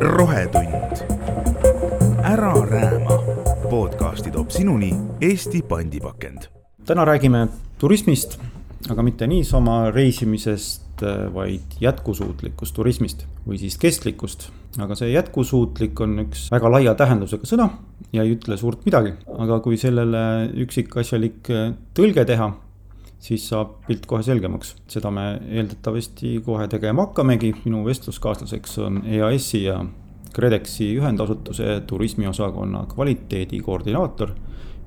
rohetund. ära rääma. podcasti toob sinuni Eesti pandipakend. täna räägime turismist, aga mitte niisama reisimisest, vaid jätkusuutlikust turismist või siis kestlikust. aga see jätkusuutlik on üks väga laia tähendusega sõna ja ei ütle suurt midagi, aga kui sellele üksikasjalik tõlge teha siis saab pilt kohe selgemaks. seda me eeldatavasti kohe tegema hakkamegi, minu vestluskaaslaseks on EAS-i ja KredExi ühendasutuse turismiosakonna kvaliteedikoordinaator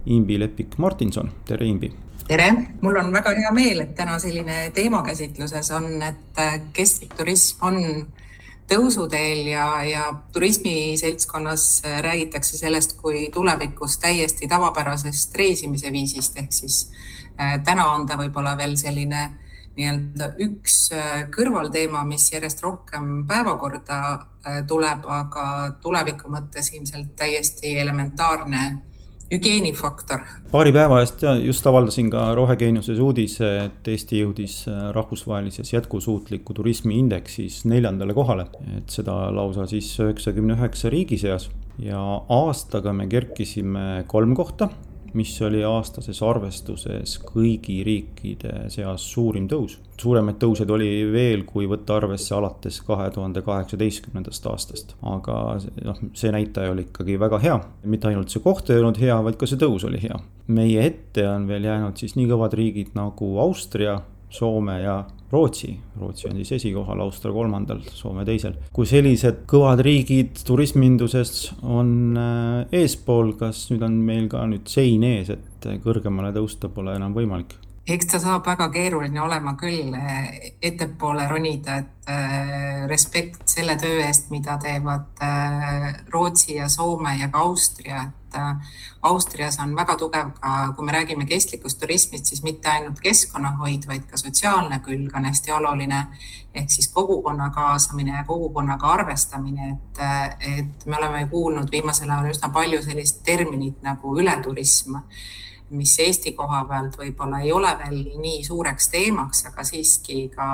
Imbi Lepik-Martinson, tere Imbi! tere, mul on väga hea meel, et täna selline teema käsitluses on, et kestlik turism on tõusuteel ja, ja turismiseltskonnas räägitakse sellest kui tulevikus täiesti tavapärasest reisimise viisist, ehk siis Äh, täna on ta võib-olla veel selline nii-öelda üks äh, kõrvalteema, mis järjest rohkem päevakorda äh, tuleb, aga tuleviku mõttes ilmselt täiesti elementaarne hügieenifaktor. paari päeva eest just avaldasin ka Rohegeeniuses uudise, et Eesti jõudis rahvusvahelises jätkusuutliku turismi indeksis neljandale kohale, et seda lausa siis üheksakümne üheksa riigi seas. Ja aastaga me kerkisime kolm kohta mis oli aastases arvestuses kõigi riikide seas suurim tõus. suuremaid tõuseid oli veel, kui võtta arvesse alates kahe tuhande kaheksateistkümnendast aastast, aga noh, see näitaja oli ikkagi väga hea. mitte ainult see koht ei olnud hea, vaid ka see tõus oli hea. meie ette on veel jäänud siis nii kõvad riigid nagu Austria, Soome ja Rootsi, Rootsi on siis esikohal, Austria kolmandal, Soome teisel. kui sellised kõvad riigid turisminduses on äh, eespool, kas nüüd on meil ka nüüd sein ees, et kõrgemale tõusta pole enam võimalik? Eks ta saab väga keeruline olema küll eh, ettepoole ronida, et äh, respekt selle töö eest, mida teevad äh, Rootsi ja Soome ja ka Austria, et Austrias on väga tugev ka, kui me räägime kestlikust turismist, siis mitte ainult keskkonnahoid, vaid ka sotsiaalne külg on hästi oluline. ehk siis kogukonna kaasamine ja kogukonnaga arvestamine, et, et me oleme kuulnud viimasel ajal üsna palju sellist terminit nagu ületurism mis Eesti koha pealt võib-olla ei ole veel nii suureks teemaks, aga siiski ka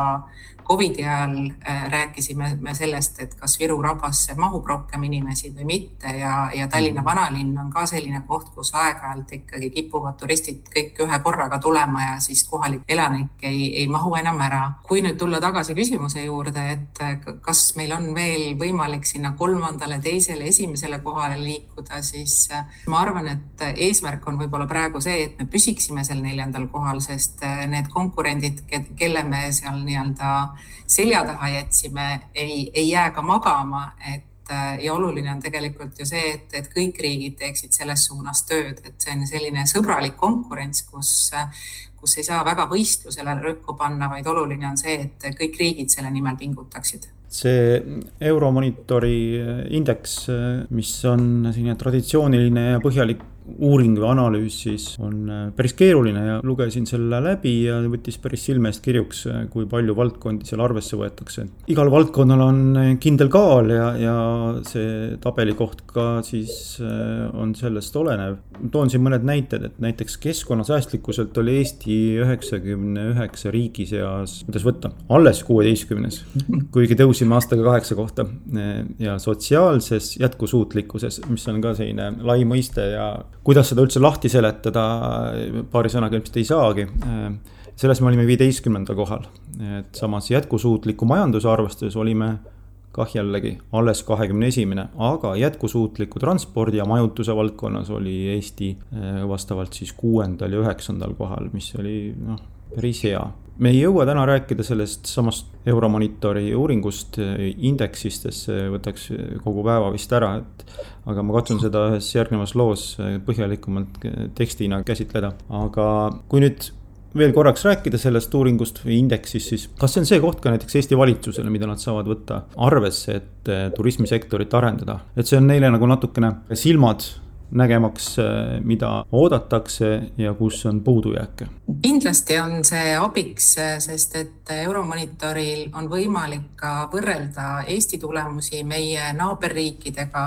Covidi ajal äh, rääkisime me sellest, et kas Viru rabasse mahub rohkem inimesi või mitte ja, ja Tallinna mm. vanalinn on ka selline koht, kus aeg-ajalt ikkagi kipuvad turistid kõik ühe korraga tulema ja siis kohalik elanik ei, ei mahu enam ära. kui nüüd tulla tagasi küsimuse juurde, et äh, kas meil on veel võimalik sinna kolmandale, teisele, esimesele kohale liikuda, siis äh, ma arvan, et eesmärk on võib-olla praegu see, et me püsiksime seal neljandal kohal, sest need konkurendid, kelle me seal nii-öelda selja taha jätsime, ei, ei jää ka magama, et äh, ja oluline on tegelikult ju see, et, et kõik riigid teeksid selles suunas tööd, et see on selline sõbralik konkurents, kus, kus ei saa väga võistlusele rõhku panna, vaid oluline on see, et kõik riigid selle nimel pingutaksid. See Euromonitori indeks, mis on selline traditsiooniline ja põhjalik uuring või analüüs siis on äh, päris keeruline ja lugesin selle läbi ja võttis päris silme eest kirjuks, äh, kui palju valdkondi seal arvesse võetakse. igal valdkonnal on äh, kindel kaal ja, ja see tabelikoht ka siis on sellest olenev. toon siin mõned näited, et näiteks keskkonnasäästlikkuselt oli Eesti üheksakümne üheksa riigi seas, kuidas võtta, alles kuueteistkümnes, kuigi tõusime aastaga kaheksa kohta. ja sotsiaalses jätkusuutlikkuses, mis on ka selline lai mõiste ja kuidas seda üldse lahti seletada, paari sõnaga ilmselt ei saagi. selles me olime viieteistkümnendal kohal, et samas jätkusuutliku majanduse arvestuses olime kah jällegi alles kahekümne esimene, aga jätkusuutliku transpordi ja majutuse valdkonnas oli Eesti eh, vastavalt siis kuuendal ja üheksandal kohal, mis oli noh, päris hea me ei jõua täna rääkida sellest samast Euromonitori uuringust, eh, indeksist, sest see võtaks kogu päeva vist ära, et. aga ma katsun seda ühes järgnevas loos eh, põhjalikumalt eh, tekstina käsitleda, aga kui nüüd veel korraks rääkida sellest uuringust või indeksist, siis kas see on see koht ka näiteks Eesti valitsusele, mida nad saavad võtta arvesse, et turismisektorit arendada, et see on neile nagu natukene silmad nägemaks, mida oodatakse ja kus on puudujääke? kindlasti on see abiks, sest et Euromonitoril on võimalik ka võrrelda Eesti tulemusi meie naaberriikidega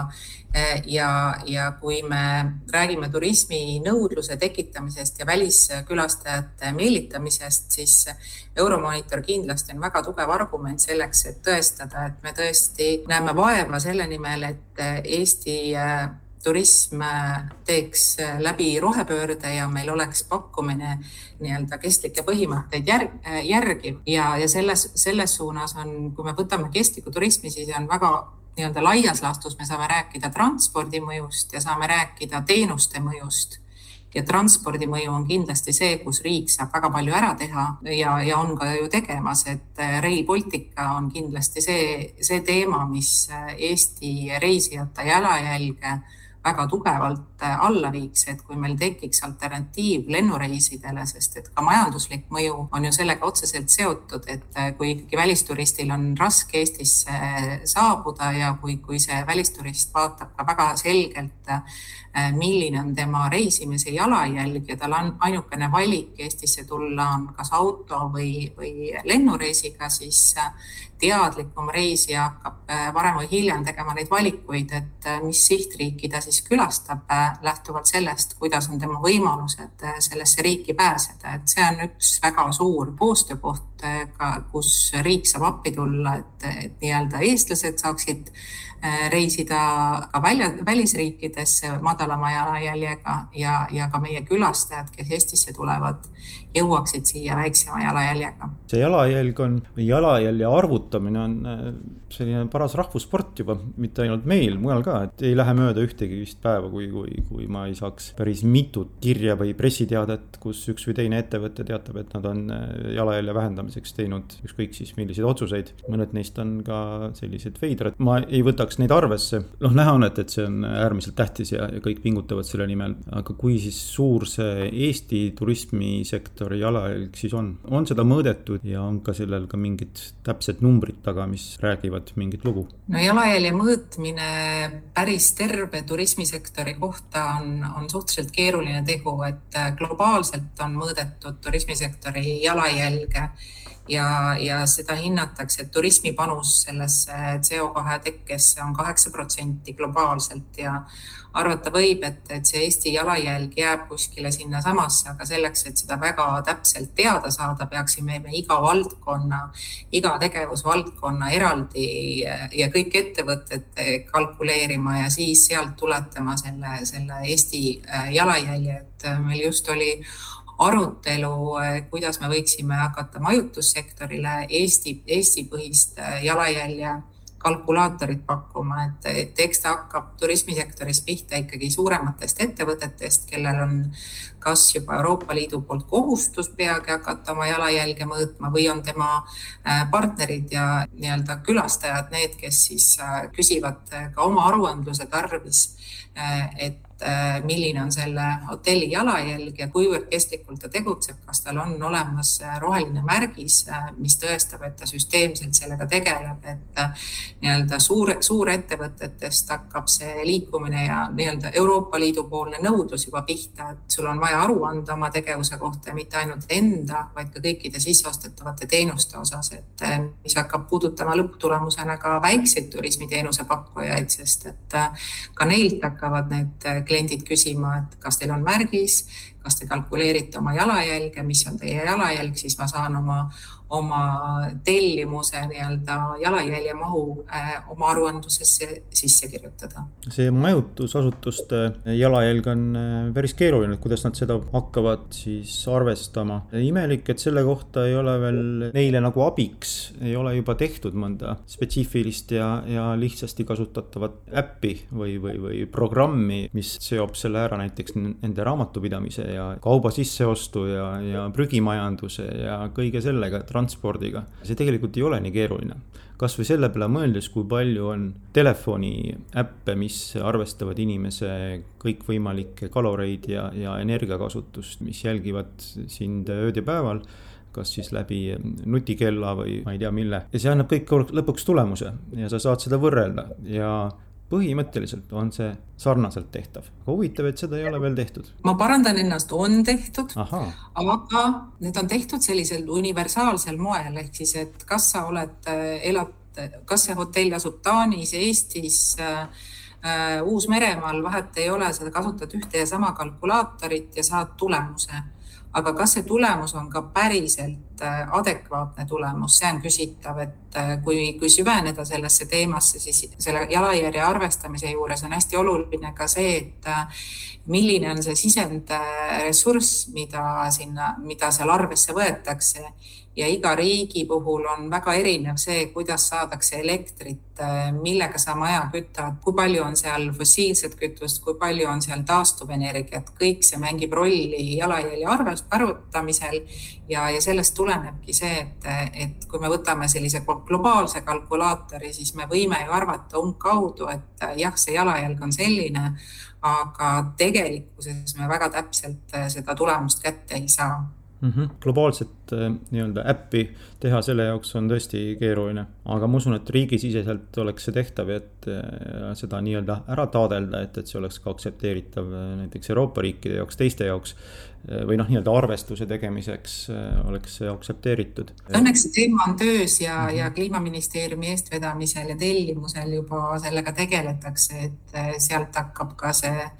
ja, ja kui me räägime turismi nõudluse tekitamisest ja väliskülastajate meelitamisest, siis Euromonitor kindlasti on väga tugev argument selleks, et tõestada, et me tõesti näeme vaeva selle nimel, et Eesti turism teeks läbi rohepöörde ja meil oleks pakkumine nii-öelda kestlikke põhimõtteid järg, järgiv ja, ja selles, selles suunas on, kui me võtame kestlikku turismi, siis on väga nii-öelda laias laastus me saame rääkida transpordi mõjust ja saame rääkida teenuste mõjust. Ja transpordi mõju on kindlasti see, kus riik saab väga palju ära teha ja, ja on ka ju tegemas, et Rail Baltica on kindlasti see, see teema, mis Eesti reisijate jalajälge väga tugevalt äh, alla viiks, et kui meil tekiks alternatiiv lennureisidele, sest et ka majanduslik mõju on ju sellega otseselt seotud, et äh, kui ikkagi välisturistil on raske Eestisse äh, saabuda ja kui, kui see välisturist vaatab ka väga selgelt, milline on tema reisimise jalajälg ja tal on ainukene valik Eestisse tulla on kas auto või, või lennureisiga, siis teadlikum reisija hakkab äh, varem või hiljem tegema neid valikuid, et äh, mis sihtriiki ta siis külastab äh, lähtuvalt sellest, kuidas on tema võimalused sellesse riiki pääseda, et see on üks väga suur koostöökoht, kus riik saab appi tulla, et, et nii-öelda eestlased saaksid reisida ka välja, välisriikidesse madalama jalajäljega ja, ja ka meie külastajad, kes Eestisse tulevad, jõuaksid siia väiksema jalajäljega. see jalajälg on, jalajälje arvutamine on äh, selline paras rahvussport juba, mitte ainult meil, mujal ka, et ei lähe mööda ühtegi vist päeva, kui, kui, kui ma ei saaks päris mitut kirja või pressiteadet, kus üks või teine ettevõte teatab, et nad on äh, jalajälje vähendamiseks teinud ükskõik siis milliseid otsuseid. mõned neist on ka sellised veidrad, ma ei võtaks neid arvesse. noh, näha on, et, et see on äärmiselt tähtis ja, ja kõik pingutavad selle nimel, aga kui siis suur see Eesti turismisektori jalajälg siis on, on seda mõõdetud ja on ka sellel ka mingid täpsed numbrid taga, mis räägivad mingit lugu? no jalajälje mõõtmine päris terve turismisektori kohta on, on suhteliselt keeruline tegu, et äh, globaalselt on mõõdetud turismisektori jalajälge ja, ja seda hinnatakse, et turismi panus sellesse CO2 tekkesse on kaheksa protsenti globaalselt ja arvata võib, et, et see Eesti jalajälg jääb kuskile sinnasamasse, aga selleks, et seda väga täpselt teada saada, peaksime me iga valdkonna, iga tegevusvaldkonna eraldi ja kõik ettevõtted kalkuleerima ja siis sealt tuletama selle, selle Eesti äh, jalajälje, et meil just oli arutelu, äh, kuidas me võiksime hakata majutussektorile Eesti, Eesti-põhist äh, jalajälje kalkulaatorit pakkuma, et, et eks ta hakkab turismisektoris pihta ikkagi suurematest ettevõtetest, kellel on kas juba Euroopa Liidu poolt kohustus peagi hakata oma jalajälge mõõtma või on tema äh, partnerid ja nii-öelda külastajad need, kes siis küsivad ka oma aruandluse tarvis, äh, et Äh, milline on selle hotelli jalajälg ja kuivõrd kestlikult ta tegutseb, kas tal on olemas äh, roheline märgis, äh, mis tõestab, et ta süsteemselt sellega tegeleb, et nii-öelda suur, suurettevõtetest hakkab see liikumine ja nii-öelda Euroopa Liidu poolne nõudlus juba pihta, et sul on vaja aru anda oma tegevuse kohta ja mitte ainult enda, vaid ka kõikide sisseostetavate teenuste osas, et mis hakkab puudutama lõpptulemusena ka väikseid turismiteenuse pakkujaid, sest et ka neilt hakkavad need kliendid küsima, et kas teil on märgis, kas te kalkuleerite oma jalajälge, mis on teie jalajälg, siis ma saan oma oma tellimuse nii-öelda jalajälje mahu äh, oma aruandlusesse sisse kirjutada. see majutusasutuste jalajälg on äh, päris keeruline, et kuidas nad seda hakkavad siis arvestama. imelik, et selle kohta ei ole veel neile nagu abiks, ei ole juba tehtud mõnda spetsiifilist ja, ja lihtsasti kasutatavat äppi või, või, või programmi, mis seob selle ära näiteks nende raamatupidamise ja kauba sisseostu ja, ja prügimajanduse ja kõige sellega, transpordiga. see tegelikult ei ole nii keeruline. kasvõi selle peale mõeldes, kui palju on telefoni äppe, mis arvestavad inimese kõikvõimalikke kaloreid ja, ja energiakasutust, mis jälgivad sind ööd ja päeval kas siis läbi nutikella või ma ei tea, mille. ja see annab kõik lõpuks tulemuse ja sa saad seda võrrelda ja põhimõtteliselt on see sarnaselt tehtav, aga huvitav, et seda ei ole veel tehtud. ma parandan ennast, on tehtud, aga need on tehtud sellisel universaalsel moel, ehk siis, et kas sa oled, äh, elad, kas see hotell asub Taanis, Eestis äh,, äh, Uus-Meremaal, vahet ei ole, sa kasutad ühte ja sama kalkulaatorit ja saad tulemuse aga kas see tulemus on ka päriselt äh, adekvaatne tulemus, see on küsitav, et äh, kui, kui süveneda sellesse teemasse, siis selle jalajärje arvestamise juures on hästi oluline ka see, et äh, milline on see sisendressurss, mida sinna, mida seal arvesse võetakse ja iga riigi puhul on väga erinev see, kuidas saadakse elektrit, millega sa maja kütad, kui palju on seal fossiilset kütust, kui palju on seal taastuvenergiat, kõik see mängib rolli jalajälje arvutamisel ja, ja sellest tulenebki see, et, et kui me võtame sellise globaalse kalkulaatori, siis me võime ju arvata umbkaudu, et jah, see jalajälg on selline, aga tegelikkuses me väga täpselt seda tulemust kätte ei saa mm. -hmm. globaalset äh, nii-öelda äppi teha selle jaoks on tõesti keeruline, aga ma usun, et riigisiseselt oleks see tehtav, et äh, seda nii-öelda ära taadelda, et, et see oleks ka aktsepteeritav äh, näiteks Euroopa riikide jaoks, teiste jaoks. või noh, nii-öelda arvestuse tegemiseks oleks see aktsepteeritud. Õnneks see teema on töös ja mm, -hmm. ja kliimaministeeriumi eestvedamisel ja tellimusel juba sellega tegeletakse, et sealt hakkab ka see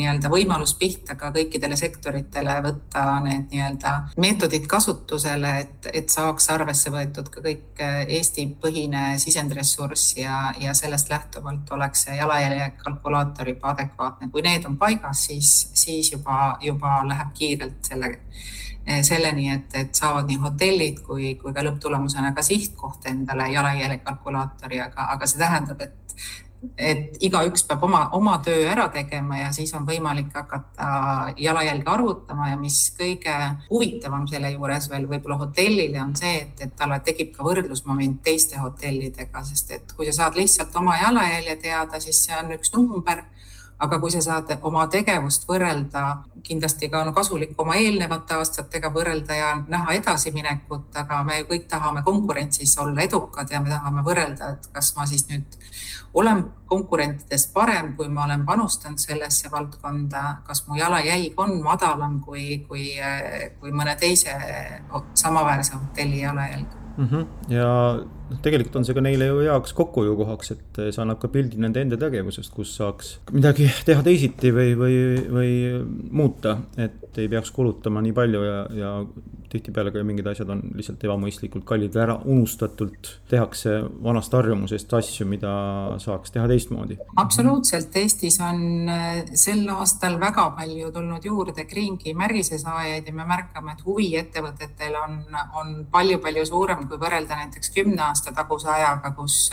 nii-öelda võimalus pihta ka kõikidele sektoritele võtta need nii-öelda meetodid kasutusele, et, et saaks arvesse võetud ka kõik eh, Eesti-põhine sisendressurss ja, ja sellest lähtuvalt oleks see jalajälje kalkulaator juba adekvaatne. kui need on paigas, siis, siis juba, juba läheb kiirelt selle eh, selleni, et, et saavad nii hotellid kui, kui ka lõpptulemusena ka sihtkoht endale jalajälje kalkulaatori, aga, aga see tähendab, et et igaüks peab oma, oma töö ära tegema ja siis on võimalik hakata jalajälge arvutama ja mis kõige huvitavam selle juures veel võib-olla hotellile on see, et, et talle tekib ka võrdlusmoment teiste hotellidega, sest et kui sa saad lihtsalt oma jalajälje teada, siis see on üks number aga kui sa saad oma tegevust võrrelda, kindlasti ka on kasulik oma eelnevate aastatega võrrelda ja näha edasiminekut, aga me kõik tahame konkurentsis olla edukad ja me tahame võrrelda, et kas ma siis nüüd olen konkurentidest parem, kui ma olen panustanud sellesse valdkonda, kas mu jalajälg on madalam kui, kui, kui mõne teise samaväärse hotelli jalajälg mm. -hmm. ja noh, tegelikult on see ka neile ju heaks kokkuhoiukohaks, et see annab ka pildi nende enda tegevusest, kus saaks midagi teha teisiti või, või, või muuta, et ei peaks kulutama nii palju ja, ja tihtipeale ka mingid asjad on lihtsalt ebamõistlikult kallid, ära unustatult tehakse vanast harjumusest asju, mida saaks teha teistmoodi. absoluutselt, Eestis on äh, sel aastal väga palju tulnud juurde Greenkey märgise saajaid ja me märkame, et huvi ettevõtetel on, on palju-palju suurem, kui võrrelda näiteks kümne aasta taguse ajaga, kus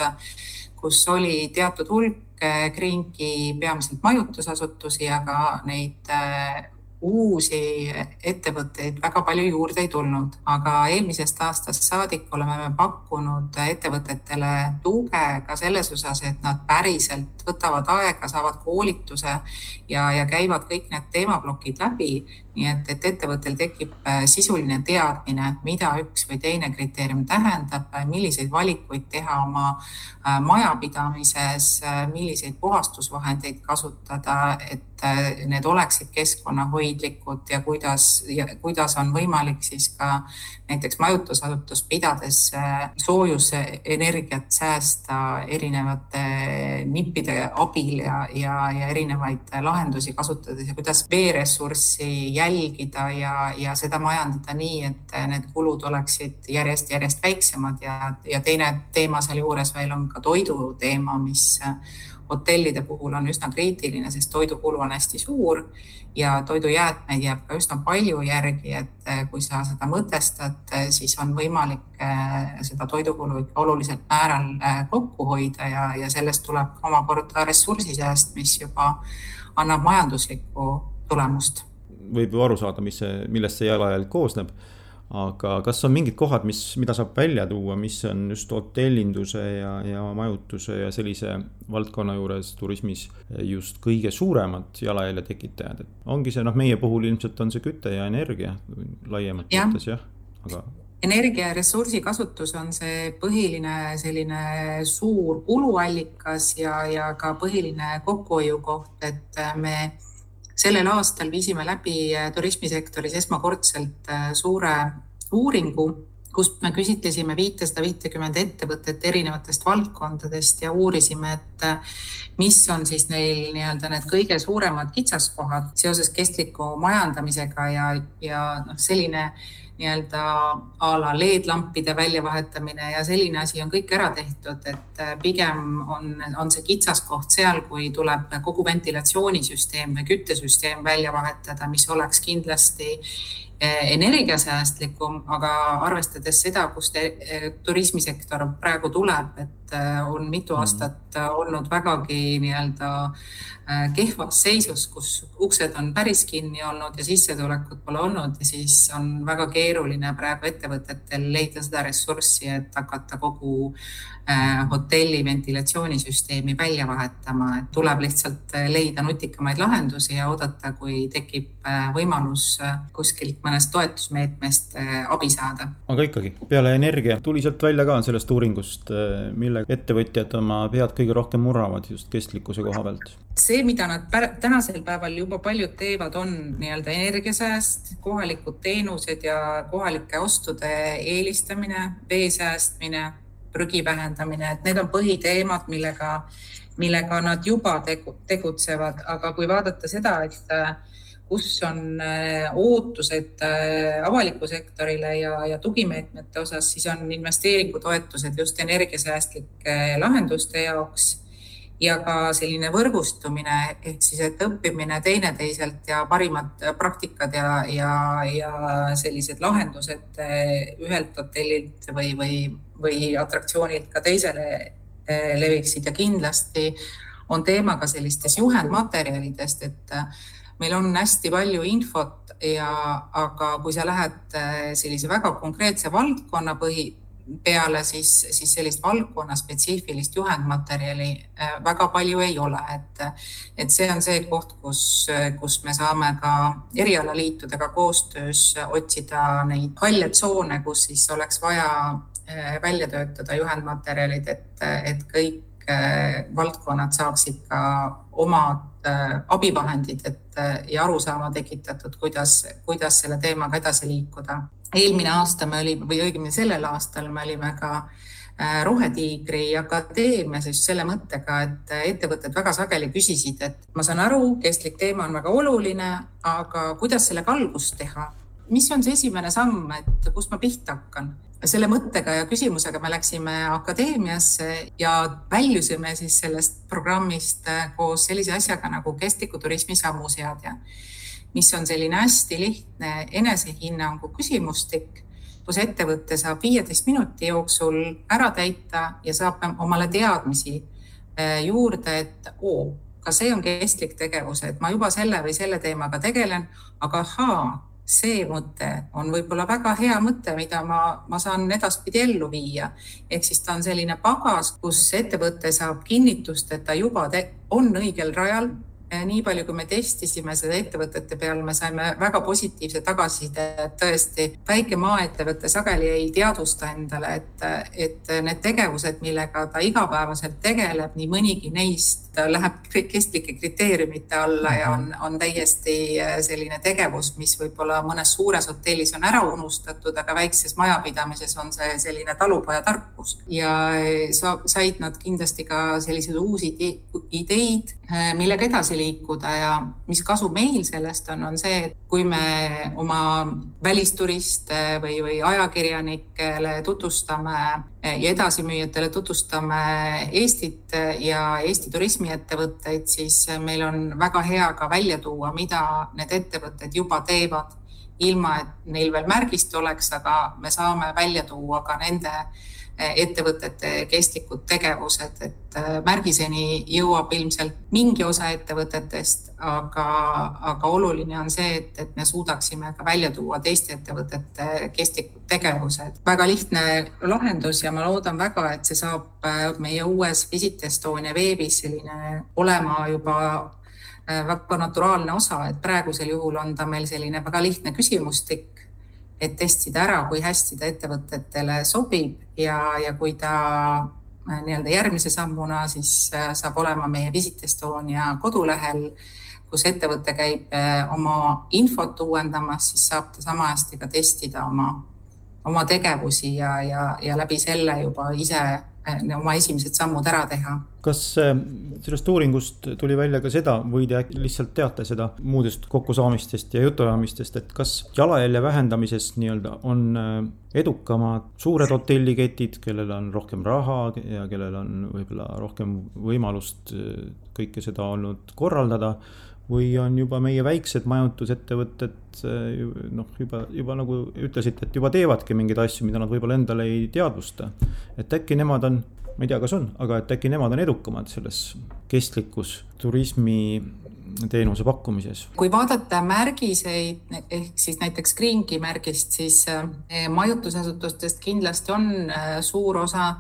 kus oli teatud hulk äh, Greenkey peamiselt majutusasutusi, aga neid äh, uusi ettevõtteid väga palju juurde ei tulnud, aga eelmisest aastast saadik oleme me pakkunud ettevõtetele tuge ka selles osas, et nad päriselt võtavad aega, saavad koolituse ja, ja käivad kõik need teemaplokid läbi nii et, et ettevõttel tekib äh, sisuline teadmine, mida üks või teine kriteerium tähendab, äh, milliseid valikuid teha oma äh, majapidamises, milliseid puhastusvahendeid kasutada, et need oleksid keskkonnahoidlikud ja kuidas, kuidas on võimalik siis ka näiteks majutusasutust pidades soojusenergiat säästa erinevate nippide abil ja, ja, ja erinevaid lahendusi kasutades ja kuidas veeressurssi jälgida ja, ja seda majandada nii, et need kulud oleksid järjest-järjest väiksemad ja, ja teine teema sealjuures veel on ka toidu teema, mis hotellide puhul on üsna kriitiline, sest toidukulu on hästi suur ja toidujäätmeid jääb ka üsna palju järgi, et kui sa seda mõtestad, siis on võimalik eh, seda toidukulu ikka oluliselt määral eh, kokku hoida ja, ja sellest tuleb omakorda ressursisääst, mis juba annab majanduslikku tulemust võib ju aru saada, mis see, millest see jalajälg koosneb. Aga kas on mingid kohad, mis, mida saab välja tuua, mis on just hotellinduse ja, ja majutuse ja sellise valdkonna juures turismis just kõige suuremad jalajälje tekitajad, et ongi see noh, meie puhul ilmselt on see küte ja energia laiemalt võttes jah, aga energia ja ressursi kasutus on see põhiline selline suur kuluallikas ja, ja ka põhiline kokkuhoiukoht, et me sellel aastal viisime läbi turismisektoris esmakordselt suure uuringu kus me küsitlesime viitesada viitekümmet ettevõtet erinevatest valdkondadest ja uurisime, et äh, mis on siis neil nii-öelda need kõige suuremad kitsaskohad seoses kestliku majandamisega ja, ja noh, selline nii-öelda a la LED-lampide väljavahetamine ja selline asi on kõik ära tehtud, et äh, pigem on, on see kitsaskoht seal, kui tuleb kogu ventilatsioonisüsteem või küttesüsteem välja vahetada, mis oleks kindlasti Eh, energiasäästlikum, aga arvestades seda, kust eh, turismisektor praegu tuleb, et on mitu mm. aastat olnud vägagi nii-öelda kehvas seisus, kus uksed on päris kinni olnud ja sissetulekut pole olnud ja siis on väga keeruline praegu ettevõtetel leida seda ressurssi, et hakata kogu Äh, hotelli ventilatsioonisüsteemi välja vahetama, et tuleb lihtsalt äh, leida nutikamaid lahendusi ja oodata, kui tekib äh, võimalus kuskilt mõnest toetusmeetmest abi saada. aga ikkagi, peale energia tuli sealt välja ka sellest uuringust, millega ettevõtjad oma pead kõige rohkem murravad just kestlikkuse koha pealt? see, mida nad tänasel päeval juba paljud teevad, on nii-öelda energiasääst, kohalikud teenused ja kohalike ostude eelistamine, vee säästmine prügi vähendamine, et need on põhiteemad, millega, millega nad juba tegu, tegutsevad, aga kui vaadata seda, et kus on äh, ootused äh, avaliku sektorile ja, ja tugimeetmete osas, siis on investeeringutoetused just energiasäästlike lahenduste jaoks ja ka selline võrgustumine ehk siis, et õppimine teineteiselt ja parimad praktikad ja, ja, ja sellised lahendused ühelt hotellilt või, või või atraktsioonilt ka teisele leviksid. Ja kindlasti on teema ka sellistes juhendmaterjalidest, et meil on hästi palju infot ja, aga kui sa lähed eh, sellise väga konkreetse valdkonna põhi peale, siis, siis sellist valdkonna spetsiifilist juhendmaterjali väga palju ei ole, et, et see on see koht, kus, kus me saame ka erialaliitudega koostöös otsida neid halle tsoone, kus siis oleks vaja Äh, välja töötada juhendmaterjalid, et, et kõik äh, valdkonnad saaksid ka omad äh, abivahendid, et ja arusaama tekitatud, kuidas, kuidas selle teemaga edasi liikuda. eelmine aasta me olime või õigemini sellel aastal me olime ka Rohetiigri akadeemias just selle mõttega, et ettevõtted väga sageli küsisid, et ma saan aru, kestlik teema on väga oluline, aga kuidas sellega algust teha? Mis on see esimene samm, et kust ma pihta hakkan? selle mõttega ja küsimusega me läksime akadeemiasse ja väljusime siis sellest programmist äh, koos sellise asjaga nagu kestliku turismi sammuseadja, mis on selline hästi lihtne enesehinnangu küsimustik, kus ettevõte saab viieteist minuti jooksul ära täita ja saab omale teadmisi äh, juurde, et oo, ka see on kestlik tegevus, et ma juba selle või selle teemaga tegelen, aga ahaa, see mõte on võib-olla väga hea mõte, mida ma, ma saan edaspidi ellu viia. ehk siis ta on selline pagas, kus ettevõte saab kinnitust, et ta juba on õigel rajal nii palju, kui me testisime seda ettevõtete peal, me saime väga positiivse tagasiside, et tõesti väike maaettevõte sageli ei teadvusta endale, et, et need tegevused, millega ta igapäevaselt tegeleb, nii mõnigi neist läheb kestlike kriteeriumite alla ja on, on täiesti eh, selline tegevus, mis võib-olla mõnes suures hotellis on ära unustatud, aga väikses majapidamises on see selline talupojatarkus ja eh, sa, said nad kindlasti ka selliseid uusi ideid, millega edasi liikuda ja mis kasu meil sellest on, on see, et kui me oma välisturiste või, või ajakirjanikele tutvustame ja edasimüüjatele tutvustame Eestit ja Eesti turismiettevõtteid, siis meil on väga hea ka välja tuua, mida need ettevõtted juba teevad, ilma et neil veel märgist oleks, aga me saame välja tuua ka nende ettevõtete kestlikud tegevused, et äh, märgiseni jõuab ilmselt mingi osa ettevõtetest, aga, aga oluline on see, et, et me suudaksime ka välja tuua teiste ettevõtete kestlikud tegevused. väga lihtne lahendus ja ma loodan väga, et see saab äh, meie uues Visit Estonia veebis selline olema juba äh, väga naturaalne osa, et praegusel juhul on ta meil selline väga lihtne küsimustik et testida ära, kui hästi ta ettevõtetele sobib ja, ja kui ta äh, nii-öelda järgmise sammuna siis äh, saab olema meie Visit Estonia kodulehel, kus ettevõte käib äh, oma infot uuendamas, siis saab ta sama hästi ka testida oma, oma tegevusi ja, ja, ja läbi selle juba ise oma esimesed sammud ära teha. kas äh, sellest uuringust tuli välja ka seda või te lihtsalt teate seda muudest kokkusaamistest ja jutuajamistest, et kas jalajälje vähendamises nii-öelda on äh, edukamad suured hotelliketid, kellel on rohkem raha ja kellel on võib-olla rohkem võimalust äh, kõike seda olnud korraldada või on juba meie väiksed majutusettevõtted noh, juba, juba nagu ütlesite, et juba teevadki mingeid asju, mida nad võib-olla endale ei teadvusta. et äkki nemad on, ma ei tea, kas on, aga et äkki nemad on edukamad selles kestlikus turismi teenuse pakkumises. kui vaadata märgiseid ehk siis näiteks Greenki märgist, siis eh, majutusasutustest kindlasti on eh, suur osa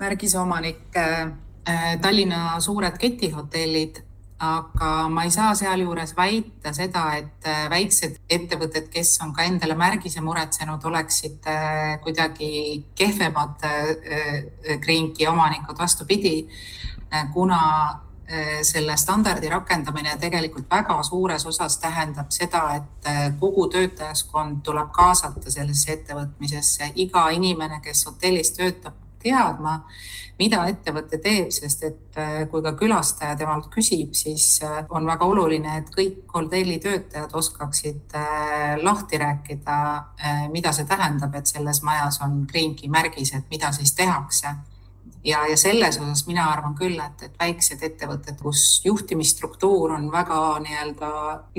märgise omanikke eh, Tallinna suured ketihotellid aga ma ei saa sealjuures väita seda, et äh, väiksed ettevõtted, kes on ka endale märgise muretsenud, oleksid äh, kuidagi kehvemad Greenki äh, omanikud, vastupidi, kuna selle standardi rakendamine tegelikult väga suures osas tähendab seda, et kogu töötajaskond tuleb kaasata sellesse ettevõtmisesse, iga inimene, kes hotellis töötab, teadma mida ettevõte teeb, sest et äh, kui ka külastaja temalt küsib, siis äh, on väga oluline, et kõik hotelli töötajad oskaksid äh, lahti rääkida, mida see tähendab, et selles majas on Green Key märgis, et mida siis tehakse ja, ja selles osas mina arvan küll, et, et väiksed ettevõtted, kus juhtimisstruktuur on väga nii-öelda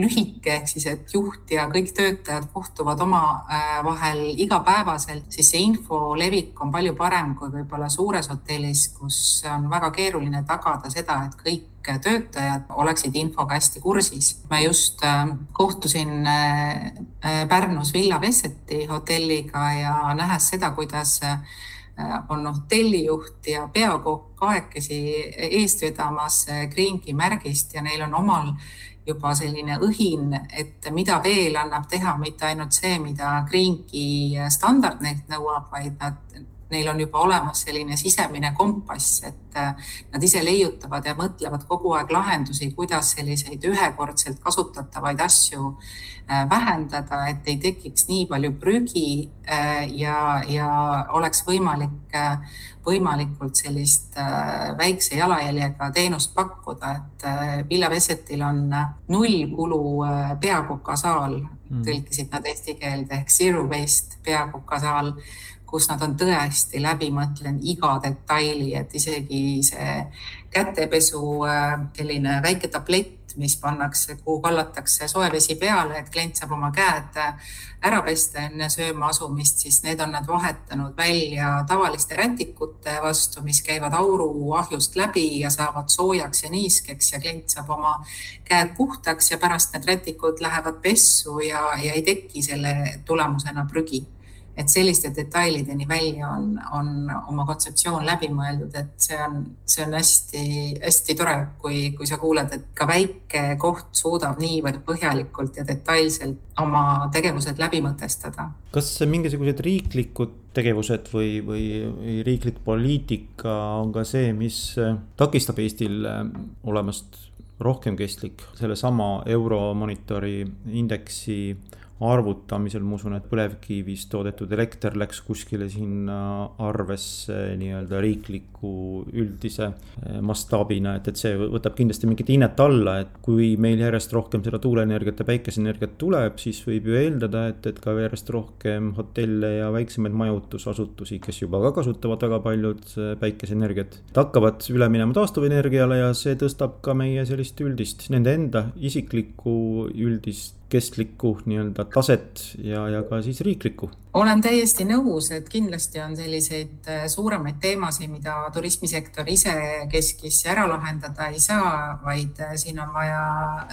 lühike, ehk siis, et juht ja kõik töötajad kohtuvad omavahel äh, igapäevaselt, siis see info levik on palju parem kui võib-olla suures hotellis, kus on väga keeruline tagada seda, et kõik töötajad oleksid infoga hästi kursis. ma just äh, kohtusin äh, Pärnus Villa Vesseti hotelliga ja nähes seda, kuidas Äh, on hotellijuht ja peakokk kahekesi eest vedamas äh, Greenki märgist ja neil on omal juba selline õhin, et mida veel annab teha, mitte ainult see, mida Greenki standard neilt nõuab, vaid nad neil on juba olemas selline sisemine kompass, et äh, nad ise leiutavad ja mõtlevad kogu aeg lahendusi, kuidas selliseid ühekordselt kasutatavaid asju äh, vähendada, et ei tekiks nii palju prügi äh, ja, ja oleks võimalik võimalikult sellist väikse jalajäljega teenust pakkuda, et Villa Vesetil on nullkulu peakokasaal, mm. tõlkisid nad eesti keelde ehk zero waste peakokasaal kus nad on tõesti läbi mõtlenud iga detaili, et isegi see kätepesu äh, selline väike tablett, mis pannakse, kuhu kallatakse soe vesi peale, et klient saab oma käed äh, ära pesta enne sööma asumist, siis need on nad vahetanud välja tavaliste rätikute vastu, mis käivad auruahjust läbi ja saavad soojaks ja niiskeks ja klient saab oma käed puhtaks ja pärast need rätikud lähevad pessu ja, ja ei teki selle tulemusena prügi et selliste detailideni välja on, on oma kontseptsioon läbi mõeldud, et see on, see on hästi-hästi tore, kui, kui sa kuuled, et ka väike koht suudab niivõrd põhjalikult ja detailselt oma tegevused läbi mõtestada. kas mingisugused riiklikud tegevused või, või riiklik poliitika on ka see, mis takistab Eestil olemast rohkem kestlik, sellesama Euromonitori indeksi arvutamisel ma usun, et põlevkivist toodetud elekter läks kuskile sinna arvesse nii-öelda riikliku üldise eh, mastaabina, et, et see võtab kindlasti mingit hinnet alla, et kui meil järjest rohkem seda tuuleenergiat ja päikeseenergiat tuleb, siis võib ju eeldada, et, et ka järjest rohkem hotelle ja väiksemaid majutusasutusi, kes juba ka kasutavad väga paljud eh, päikeseenergiat, hakkavad üle minema taastuvenergiale ja see tõstab ka meie sellist üldist, nende enda isiklikku üldist kestlikku nii-öelda taset ja, ja ka siis riiklikku. olen täiesti nõus, et kindlasti on selliseid äh, suuremaid teemasid, mida turismisektor ise keskis ära lahendada ei saa, vaid äh, siin on vaja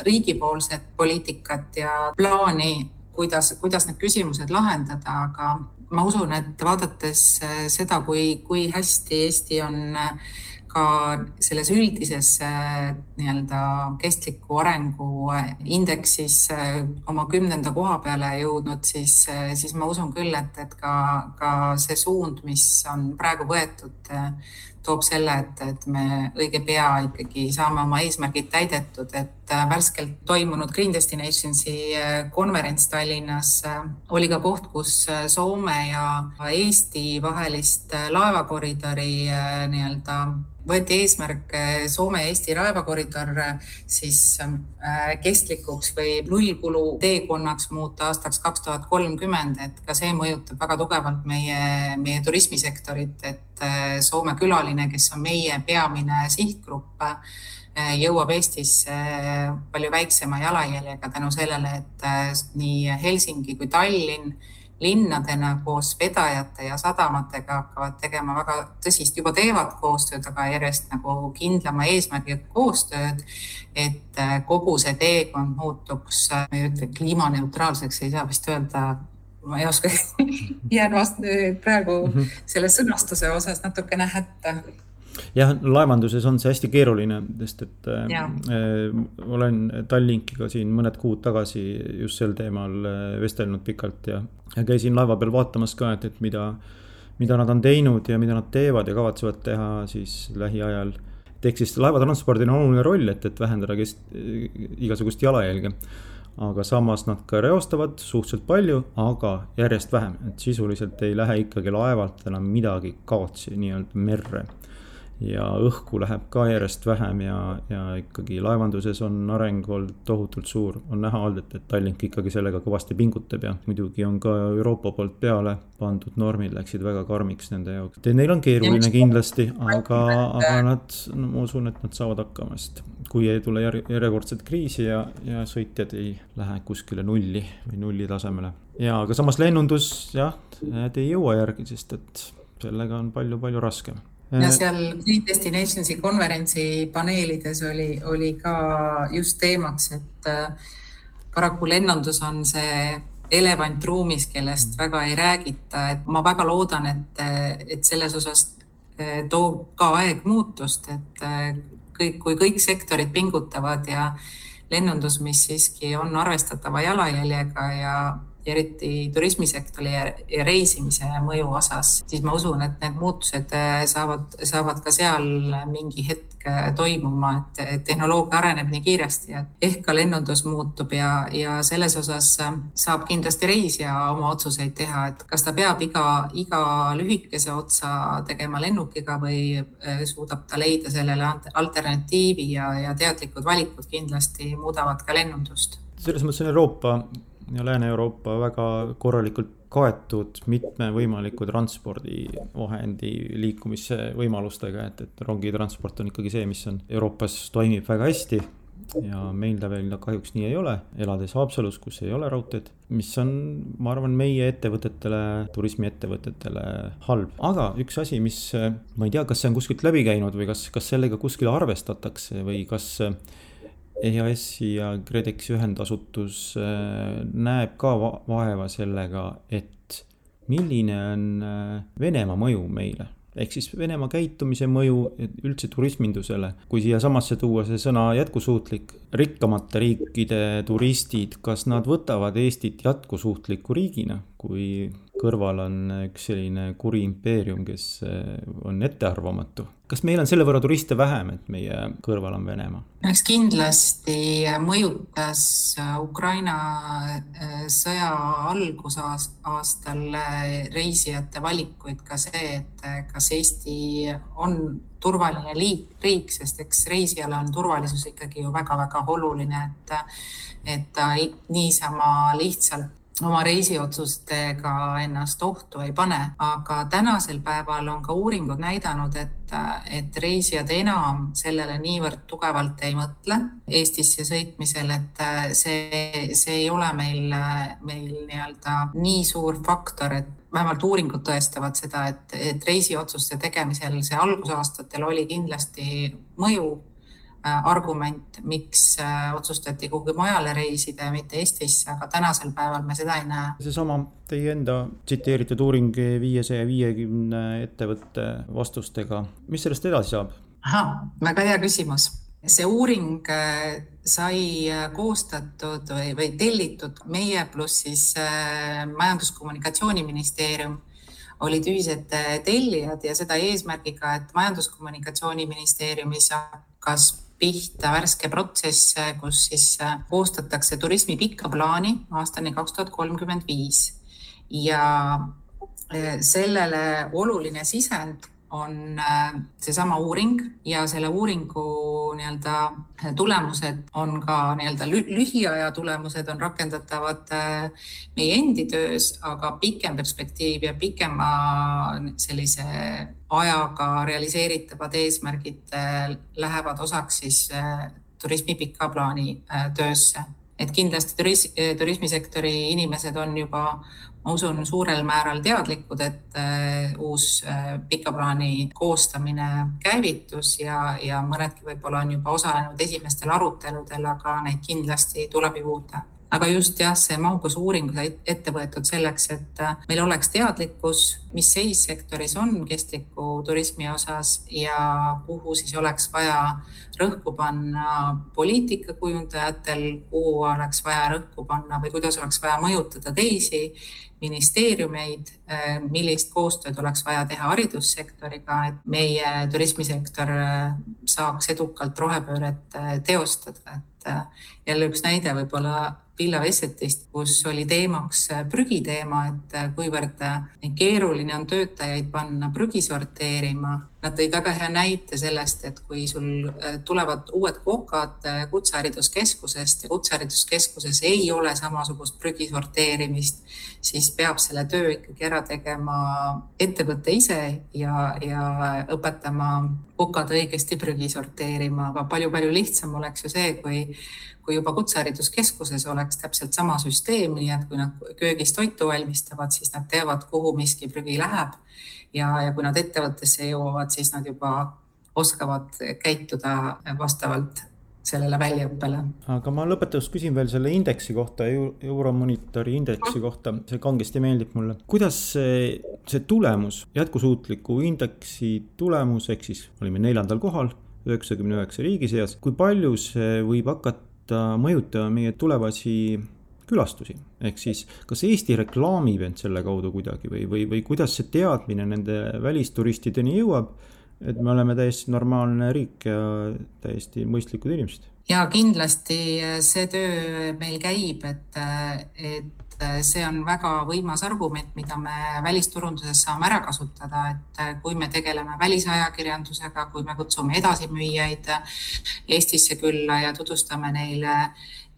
riigipoolset poliitikat ja plaani, kuidas, kuidas need küsimused lahendada, aga ma usun, et vaadates äh, seda, kui, kui hästi Eesti on ka selles üldises nii-öelda kestliku arengu indeksis oma kümnenda koha peale jõudnud, siis, siis ma usun küll, et, et ka, ka see suund, mis on praegu võetud, toob selle, et, et me õige pea ikkagi saame oma eesmärgid täidetud, et äh, värskelt toimunud Green Destinationsi äh, konverents Tallinnas äh, oli ka koht, kus Soome ja Eesti vahelist laevakoridori nii-öelda võeti eesmärk Soome-Eesti laevakoridor siis kestlikuks või nullkulu teekonnaks muuta aastaks kaks tuhat kolmkümmend, et ka see mõjutab väga tugevalt meie, meie turismisektorit, et Soome külaline, kes on meie peamine sihtgrupp, jõuab Eestisse palju väiksema jalajäljega tänu sellele, et nii Helsingi kui Tallinn linnadena koos vedajate ja sadamatega hakkavad tegema väga tõsist, juba teevad koostööd, aga järjest nagu kindlama eesmärgiga koostööd. et kogu see teekond muutuks, ma ei ütle kliimaneutraalseks, ei saa vist öelda ma ei oska jään vast praegu mhm. selle sõnastuse osas natukene hätta jah, laevanduses on see hästi keeruline, sest et äh, äh, olen Tallinkiga siin mõned kuud tagasi just sel teemal äh, vestelnud pikalt ja, ja käisin laeva peal vaatamas ka, et, et mida, mida nad on teinud ja mida nad teevad ja kavatsevad teha siis lähiajal. et ehk siis laevatranspordil on oluline roll, et, et vähendada kest-, igasugust jalajälge aga samas nad ka reostavad suhteliselt palju, aga järjest vähem, et sisuliselt ei lähe ikkagi laevalt enam midagi kaotsi nii-öelda merre ja õhku läheb ka järjest vähem ja, ja ikkagi laevanduses on areng olnud tohutult suur. on näha olnud, et, Tallink ikkagi sellega kõvasti pingutab ja muidugi on ka Euroopa poolt peale pandud normid läksid väga karmiks nende jaoks. Neil on keeruline kindlasti, aga, aga nad no,, ma usun, et nad saavad hakkama, sest kui ei tule järjekordset kriisi ja, ja sõitjad ei lähe kuskile nulli või nulli tasemele. ja, aga samas lennundus jah, need ei jõua järgi, sest et sellega on palju-palju raskem ja äh, seal Green Destinationsi konverentsi paneelides oli, oli ka just teemaks, et äh, paraku lennundus on see elevant ruumis, kellest mm. väga ei räägita, et ma väga loodan, et, et selles osas äh, toob ka aeg muutust, et kõik, kui kõik sektorid pingutavad ja lennundus, mis siiski on arvestatava jalajäljega ja eriti turismisektori ja, ja reisimise mõju osas, siis ma usun, et need muutused äh, saavad, saavad ka seal mingi hetk äh, toimuma, et tehnoloogia areneb nii kiiresti, et ehk ka lennundus muutub ja, ja selles osas äh, saab kindlasti reisija oma otsuseid teha, et kas ta peab iga, iga lühikese otsa tegema lennukiga või suudab ta leida sellele alternatiivi ja, ja teadlikud valikud kindlasti muudavad ka lennundust. Selles mõttes on Euroopa ja Lääne-Euroopa väga korralikult kaetud mitme võimaliku transpordivahendi liikumise võimalustega, et, et rongitransport on ikkagi see, mis on Euroopas toimib väga hästi ja meil ta veel kahjuks nii ei ole, elades Haapsalus, kus ei ole raudteed, mis on, ma arvan, meie ettevõtetele, turismiettevõtetele halb. aga üks asi, mis ma ei tea, kas see on kuskilt läbi käinud või kas, kas sellega kuskil arvestatakse või kas EAS-i ja KredExi ühendasutus äh, näeb ka vaeva sellega, et milline on äh, Venemaa mõju meile ehk siis Venemaa käitumise mõju üldse turismindusele. kui siiasamasse tuua see sõna jätkusuutlik, rikkamate riikide turistid, kas nad võtavad Eestit jätkusuutliku riigina, kui kõrval on üks selline kuri impeerium, kes eh, on ettearvamatu. kas meil on selle võrra turiste vähem, et meie kõrval on Venemaa? eks kindlasti mõjutas Ukraina eh, sõja algusaastal reisijate valikuid ka see, et kas Eesti on turvaline liik, riik, sest eks reisijale on turvalisus ikkagi ju väga-väga oluline, et et ta niisama lihtsalt oma reisiotsustega ennast ohtu ei pane, aga tänasel päeval on ka uuringud näidanud, et, et reisijad enam sellele niivõrd tugevalt ei mõtle Eestisse sõitmisel, et see, see ei ole meil, meil nii-öelda nii suur faktor, et vähemalt uuringud tõestavad seda, et, et reisiotsuste tegemisel see algusaastatel oli kindlasti mõju Äh, argument, miks äh, otsustati kuhugi mujale reisida ja mitte Eestisse, aga tänasel päeval me seda ei näe. seesama teie enda tsiteeritud uuring viiesaja viiekümne ettevõtte vastustega, mis sellest edasi saab? ahah, väga hea küsimus. see uuring äh, sai äh, koostatud või, või tellitud meie pluss siis äh, Majandus-Kommunikatsiooniministeerium olid ühised tellijad ja seda eesmärgiga, et Majandus-Kommunikatsiooniministeeriumis hakkas pihta värske protsess, kus siis koostatakse turismi pikka plaani aastani kaks tuhat kolmkümmend viis. Ja sellele oluline sisend on äh, seesama uuring ja selle uuringu nii-öelda tulemused on ka nii-öelda lühiaja tulemused on rakendatavad äh, meie endi töös, aga pikem perspektiiv ja pikema sellise ajaga realiseeritavad eesmärgid äh, lähevad osaks siis turismi pika plaani töösse. Et kindlasti turism, turismisektori inimesed on juba ma usun, suurel määral teadlikud, et äh, uus äh, pika plaani koostamine käivitus ja, ja mõnedki võib-olla on juba osalenud esimestel aruteludel, aga neid kindlasti tuleb juurde aga just jah, see mahukas uuring sai ette võetud selleks, et äh, meil oleks teadlikkus, mis seis sektoris on kestliku turismi osas ja kuhu siis oleks vaja rõhku panna poliitikakujundajatel, kuhu oleks vaja rõhku panna või kuidas oleks vaja mõjutada teisi ministeeriumeid, äh, millist koostööd oleks vaja teha haridussektoriga, et meie turismisektor äh, saaks edukalt rohepööret teostada, et jälle üks näide võib-olla Villa Vessetist, kus oli teemaks prügiteema, et kuivõrd keeruline on töötajaid panna prügi sorteerima. Nad tõid väga hea näite sellest, et kui sul tulevad uued kokad Kutsehariduskeskusest ja Kutsehariduskeskuses ei ole samasugust prügi sorteerimist, siis peab selle töö ikkagi ära tegema ettevõte ise ja, ja õpetama kokad õigesti prügi sorteerima, aga palju-palju lihtsam oleks ju see, kui kui juba Kutsehariduskeskuses oleks täpselt sama süsteem, nii et kui nad köögis toitu valmistavad, siis nad teavad, kuhu miski prügi läheb. Ja, ja kui nad ettevõttesse jõuavad, siis nad juba oskavad käituda vastavalt sellele väljaõppele. aga ma lõpetuseks küsin veel selle indeksi kohta, Euromonitori indeksi kohta, see kangesti meeldib mulle. kuidas see, see tulemus, jätkusuutliku indeksi tulemus, ehk siis olime neljandal kohal üheksakümne üheksa riigi seas, kui palju see võib hakata mõjutama meie tulevasi külastusi, ehk siis kas Eesti reklaamib end selle kaudu kuidagi või, või, või kuidas see teadmine nende välisturistideni jõuab et me oleme täiesti normaalne riik ja täiesti mõistlikud inimesed. ja kindlasti see töö meil käib, et, et see on väga võimas argument, mida me välisturunduses saame ära kasutada, et kui me tegeleme välisajakirjandusega, kui me kutsume edasimüüjaid Eestisse külla ja tutvustame neile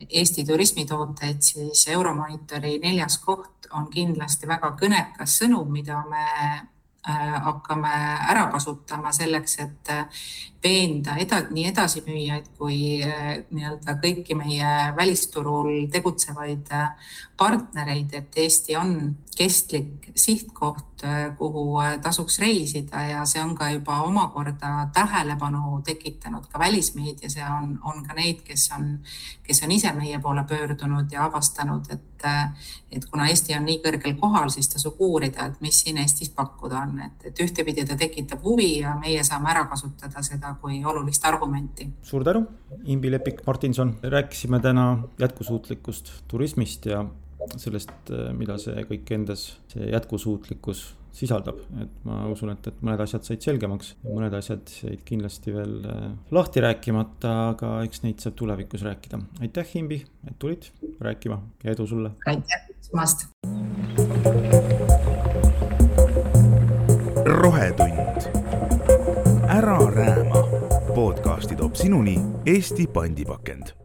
Eesti turismitooteid, siis Euromonitori neljas koht on kindlasti väga kõnekas sõnum, mida me hakkame ära kasutama selleks, et äh, veenda eda-, nii edasimüüjaid kui äh, nii-öelda kõiki meie välisturul tegutsevaid partnereid, et Eesti on kestlik sihtkoht, kuhu tasuks reisida ja see on ka juba omakorda tähelepanu tekitanud ka välismeedias ja on, on ka neid, kes on, kes on ise meie poole pöördunud ja avastanud, et, et kuna Eesti on nii kõrgel kohal, siis tasub uurida, et mis siin Eestis pakkuda on, et, et ühtepidi ta tekitab huvi ja meie saame ära kasutada seda kui olulist argumenti. suur tänu, Imbi Lepik-Martinson, rääkisime täna jätkusuutlikust turismist ja sellest, mida see kõik endas, see jätkusuutlikkus sisaldab, et ma usun, et, et mõned asjad said selgemaks, mõned asjad jäid kindlasti veel äh, lahti rääkimata, aga eks neid saab tulevikus rääkida. aitäh, Imbi, et tulid rääkima ja edu sulle. aitäh kutsumast. rohetund, ära rääma. podcasti toob sinuni Eesti pandipakend